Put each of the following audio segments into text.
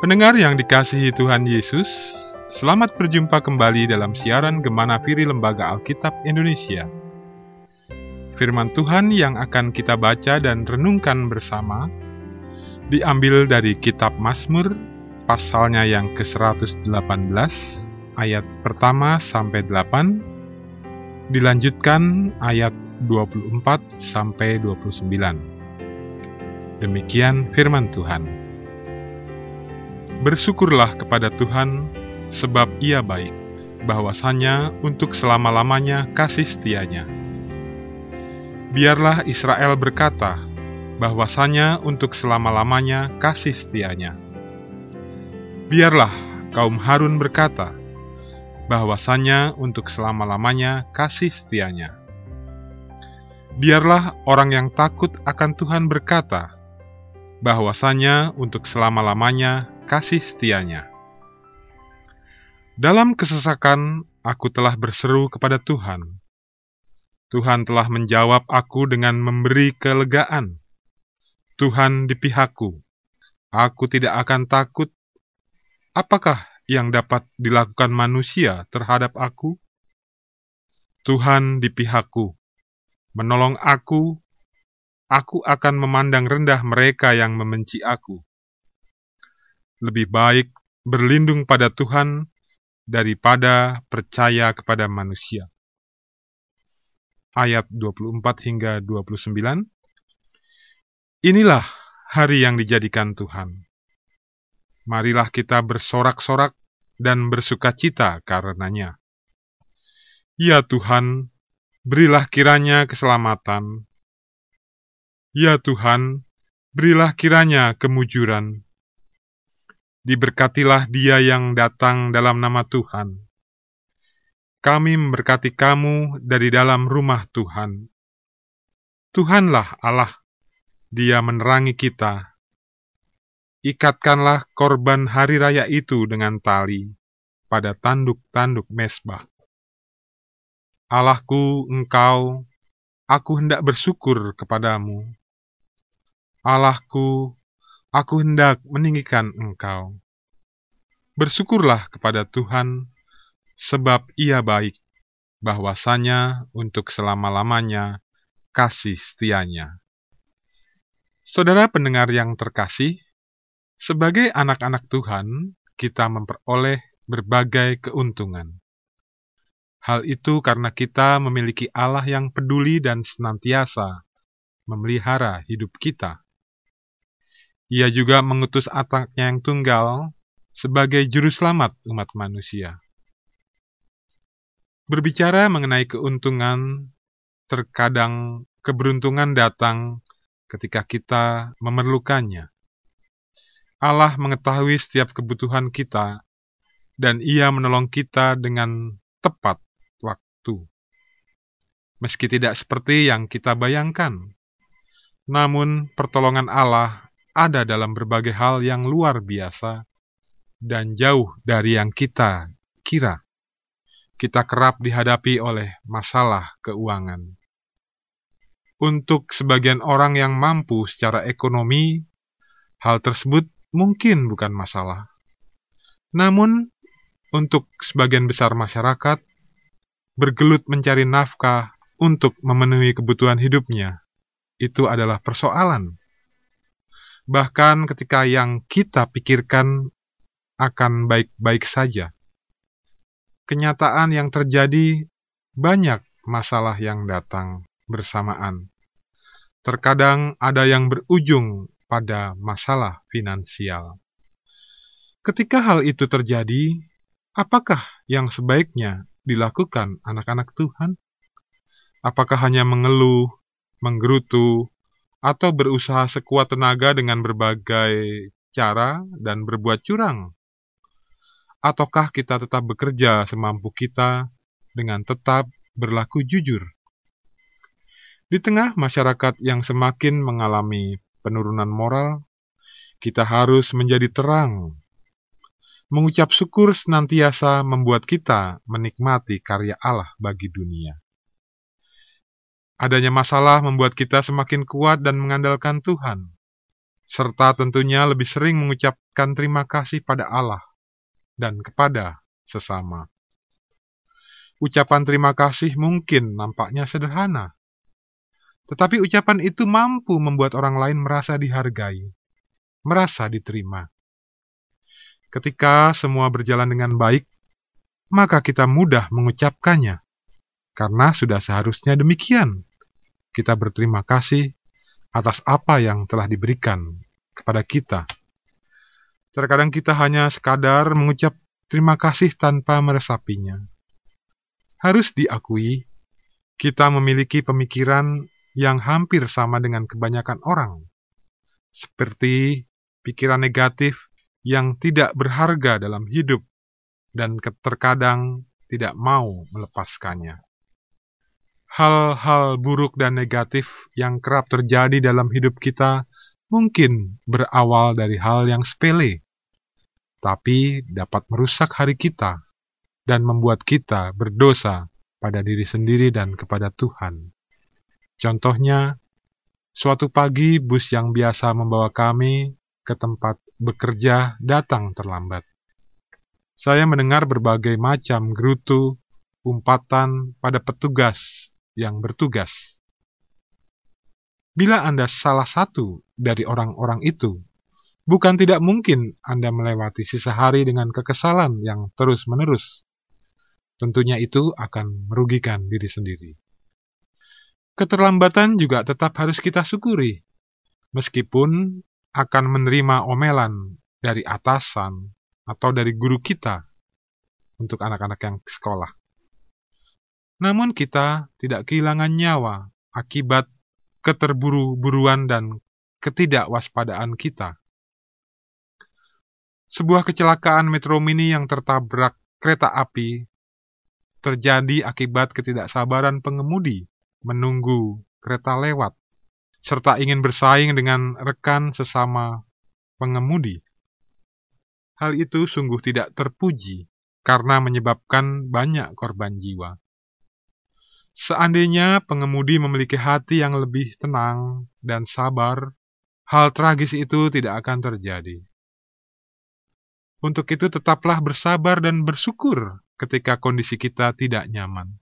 Pendengar yang dikasihi Tuhan Yesus, selamat berjumpa kembali dalam siaran Gemana Firi Lembaga Alkitab Indonesia. Firman Tuhan yang akan kita baca dan renungkan bersama diambil dari kitab Mazmur pasalnya yang ke-118 ayat pertama sampai 8 dilanjutkan ayat 24 sampai 29. Demikian firman Tuhan. Bersyukurlah kepada Tuhan, sebab Ia baik, bahwasanya untuk selama-lamanya kasih setianya. Biarlah Israel berkata, bahwasanya untuk selama-lamanya kasih setianya. Biarlah kaum Harun berkata, bahwasanya untuk selama-lamanya kasih setianya. Biarlah orang yang takut akan Tuhan berkata, bahwasanya untuk selama-lamanya kasih setianya. Dalam kesesakan, aku telah berseru kepada Tuhan. Tuhan telah menjawab aku dengan memberi kelegaan. Tuhan di pihakku. Aku tidak akan takut. Apakah yang dapat dilakukan manusia terhadap aku? Tuhan di pihakku. Menolong aku, aku akan memandang rendah mereka yang membenci aku lebih baik berlindung pada Tuhan daripada percaya kepada manusia. Ayat 24 hingga 29 Inilah hari yang dijadikan Tuhan. Marilah kita bersorak-sorak dan bersuka cita karenanya. Ya Tuhan, berilah kiranya keselamatan. Ya Tuhan, berilah kiranya kemujuran Diberkatilah dia yang datang dalam nama Tuhan. Kami memberkati kamu dari dalam rumah Tuhan. Tuhanlah Allah, dia menerangi kita. Ikatkanlah korban hari raya itu dengan tali pada tanduk-tanduk mesbah. Allahku, engkau, aku hendak bersyukur kepadamu. Allahku, aku hendak meninggikan engkau. Bersyukurlah kepada Tuhan, sebab ia baik, bahwasanya untuk selama-lamanya kasih setianya. Saudara pendengar yang terkasih, sebagai anak-anak Tuhan, kita memperoleh berbagai keuntungan. Hal itu karena kita memiliki Allah yang peduli dan senantiasa memelihara hidup kita. Ia juga mengutus anaknya yang tunggal sebagai juru selamat umat manusia. Berbicara mengenai keuntungan, terkadang keberuntungan datang ketika kita memerlukannya. Allah mengetahui setiap kebutuhan kita, dan Ia menolong kita dengan tepat waktu. Meski tidak seperti yang kita bayangkan, namun pertolongan Allah ada dalam berbagai hal yang luar biasa dan jauh dari yang kita kira. Kita kerap dihadapi oleh masalah keuangan. Untuk sebagian orang yang mampu secara ekonomi, hal tersebut mungkin bukan masalah. Namun, untuk sebagian besar masyarakat, bergelut mencari nafkah untuk memenuhi kebutuhan hidupnya, itu adalah persoalan bahkan ketika yang kita pikirkan akan baik-baik saja. Kenyataan yang terjadi banyak masalah yang datang bersamaan. Terkadang ada yang berujung pada masalah finansial. Ketika hal itu terjadi, apakah yang sebaiknya dilakukan anak-anak Tuhan? Apakah hanya mengeluh, menggerutu, atau berusaha sekuat tenaga dengan berbagai cara dan berbuat curang? Ataukah kita tetap bekerja semampu kita dengan tetap berlaku jujur? Di tengah masyarakat yang semakin mengalami penurunan moral, kita harus menjadi terang. Mengucap syukur senantiasa membuat kita menikmati karya Allah bagi dunia. Adanya masalah membuat kita semakin kuat dan mengandalkan Tuhan. serta tentunya lebih sering mengucapkan terima kasih pada Allah dan kepada sesama. Ucapan terima kasih mungkin nampaknya sederhana, tetapi ucapan itu mampu membuat orang lain merasa dihargai, merasa diterima. Ketika semua berjalan dengan baik, maka kita mudah mengucapkannya, karena sudah seharusnya demikian. Kita berterima kasih atas apa yang telah diberikan kepada kita. Terkadang kita hanya sekadar mengucap terima kasih tanpa meresapinya. Harus diakui, kita memiliki pemikiran yang hampir sama dengan kebanyakan orang, seperti pikiran negatif yang tidak berharga dalam hidup dan terkadang tidak mau melepaskannya. Hal-hal buruk dan negatif yang kerap terjadi dalam hidup kita mungkin berawal dari hal yang sepele, tapi dapat merusak hari kita dan membuat kita berdosa pada diri sendiri dan kepada Tuhan. Contohnya, suatu pagi bus yang biasa membawa kami ke tempat bekerja datang terlambat. Saya mendengar berbagai macam gerutu, umpatan pada petugas yang bertugas. Bila Anda salah satu dari orang-orang itu, bukan tidak mungkin Anda melewati sisa hari dengan kekesalan yang terus-menerus tentunya itu akan merugikan diri sendiri. Keterlambatan juga tetap harus kita syukuri, meskipun akan menerima omelan dari atasan atau dari guru kita untuk anak-anak yang sekolah. Namun kita tidak kehilangan nyawa akibat keterburu-buruan dan ketidakwaspadaan kita. Sebuah kecelakaan metro mini yang tertabrak kereta api terjadi akibat ketidaksabaran pengemudi menunggu kereta lewat, serta ingin bersaing dengan rekan sesama pengemudi. Hal itu sungguh tidak terpuji karena menyebabkan banyak korban jiwa. Seandainya pengemudi memiliki hati yang lebih tenang dan sabar, hal tragis itu tidak akan terjadi. Untuk itu, tetaplah bersabar dan bersyukur ketika kondisi kita tidak nyaman.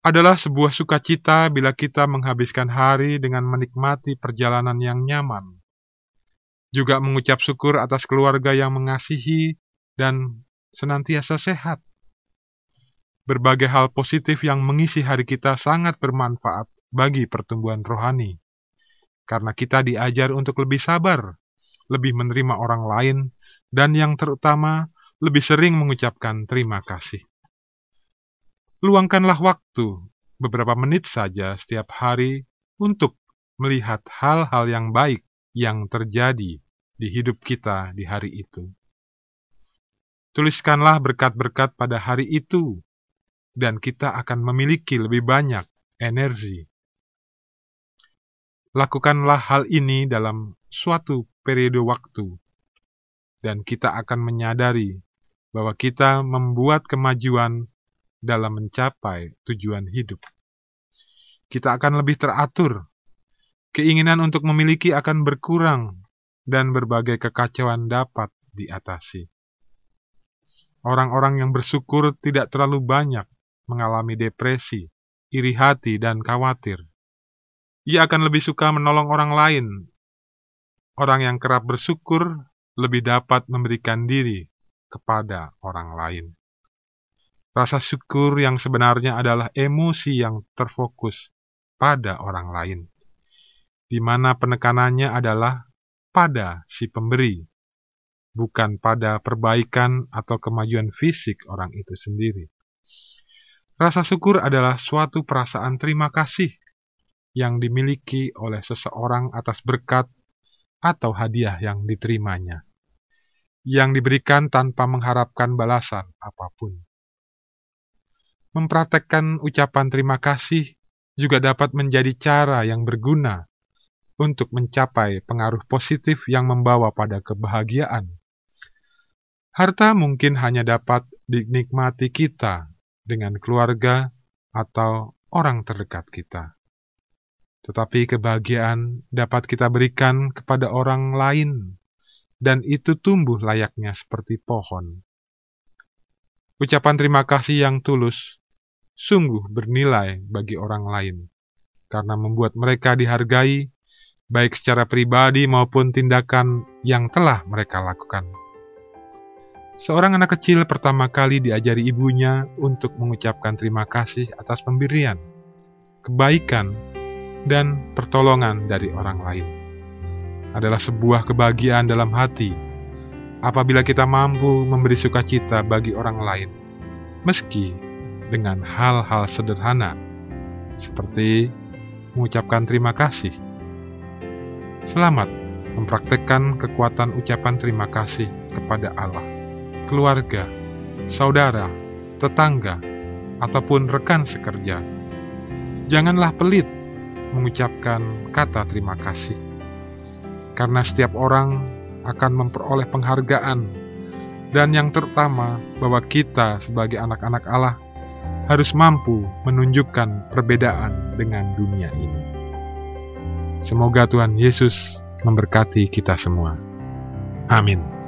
Adalah sebuah sukacita bila kita menghabiskan hari dengan menikmati perjalanan yang nyaman. Juga mengucap syukur atas keluarga yang mengasihi dan senantiasa sehat. Berbagai hal positif yang mengisi hari kita sangat bermanfaat bagi pertumbuhan rohani. Karena kita diajar untuk lebih sabar, lebih menerima orang lain, dan yang terutama lebih sering mengucapkan terima kasih. Luangkanlah waktu beberapa menit saja setiap hari untuk melihat hal-hal yang baik yang terjadi di hidup kita di hari itu. Tuliskanlah berkat-berkat pada hari itu, dan kita akan memiliki lebih banyak energi. Lakukanlah hal ini dalam suatu periode waktu, dan kita akan menyadari bahwa kita membuat kemajuan dalam mencapai tujuan hidup. Kita akan lebih teratur, keinginan untuk memiliki akan berkurang, dan berbagai kekacauan dapat diatasi. Orang-orang yang bersyukur tidak terlalu banyak mengalami depresi, iri hati, dan khawatir. Ia akan lebih suka menolong orang lain. Orang yang kerap bersyukur lebih dapat memberikan diri kepada orang lain. Rasa syukur yang sebenarnya adalah emosi yang terfokus pada orang lain, di mana penekanannya adalah pada si pemberi, bukan pada perbaikan atau kemajuan fisik orang itu sendiri. Rasa syukur adalah suatu perasaan terima kasih yang dimiliki oleh seseorang atas berkat atau hadiah yang diterimanya yang diberikan tanpa mengharapkan balasan apa pun. Mempraktekkan ucapan terima kasih juga dapat menjadi cara yang berguna untuk mencapai pengaruh positif yang membawa pada kebahagiaan. Harta mungkin hanya dapat dinikmati kita dengan keluarga atau orang terdekat kita. tetapi kebahagiaan dapat kita berikan kepada orang lain, dan itu tumbuh layaknya seperti pohon. Ucapan terima kasih yang tulus sungguh bernilai bagi orang lain, karena membuat mereka dihargai, baik secara pribadi maupun tindakan yang telah mereka lakukan. Seorang anak kecil pertama kali diajari ibunya untuk mengucapkan terima kasih atas pemberian, kebaikan, dan pertolongan dari orang lain. Adalah sebuah kebahagiaan dalam hati apabila kita mampu memberi sukacita bagi orang lain, meski dengan hal-hal sederhana seperti mengucapkan terima kasih. Selamat mempraktekkan kekuatan ucapan terima kasih kepada Allah keluarga, saudara, tetangga, ataupun rekan sekerja. Janganlah pelit mengucapkan kata terima kasih, karena setiap orang akan memperoleh penghargaan, dan yang terutama bahwa kita sebagai anak-anak Allah harus mampu menunjukkan perbedaan dengan dunia ini. Semoga Tuhan Yesus memberkati kita semua. Amin.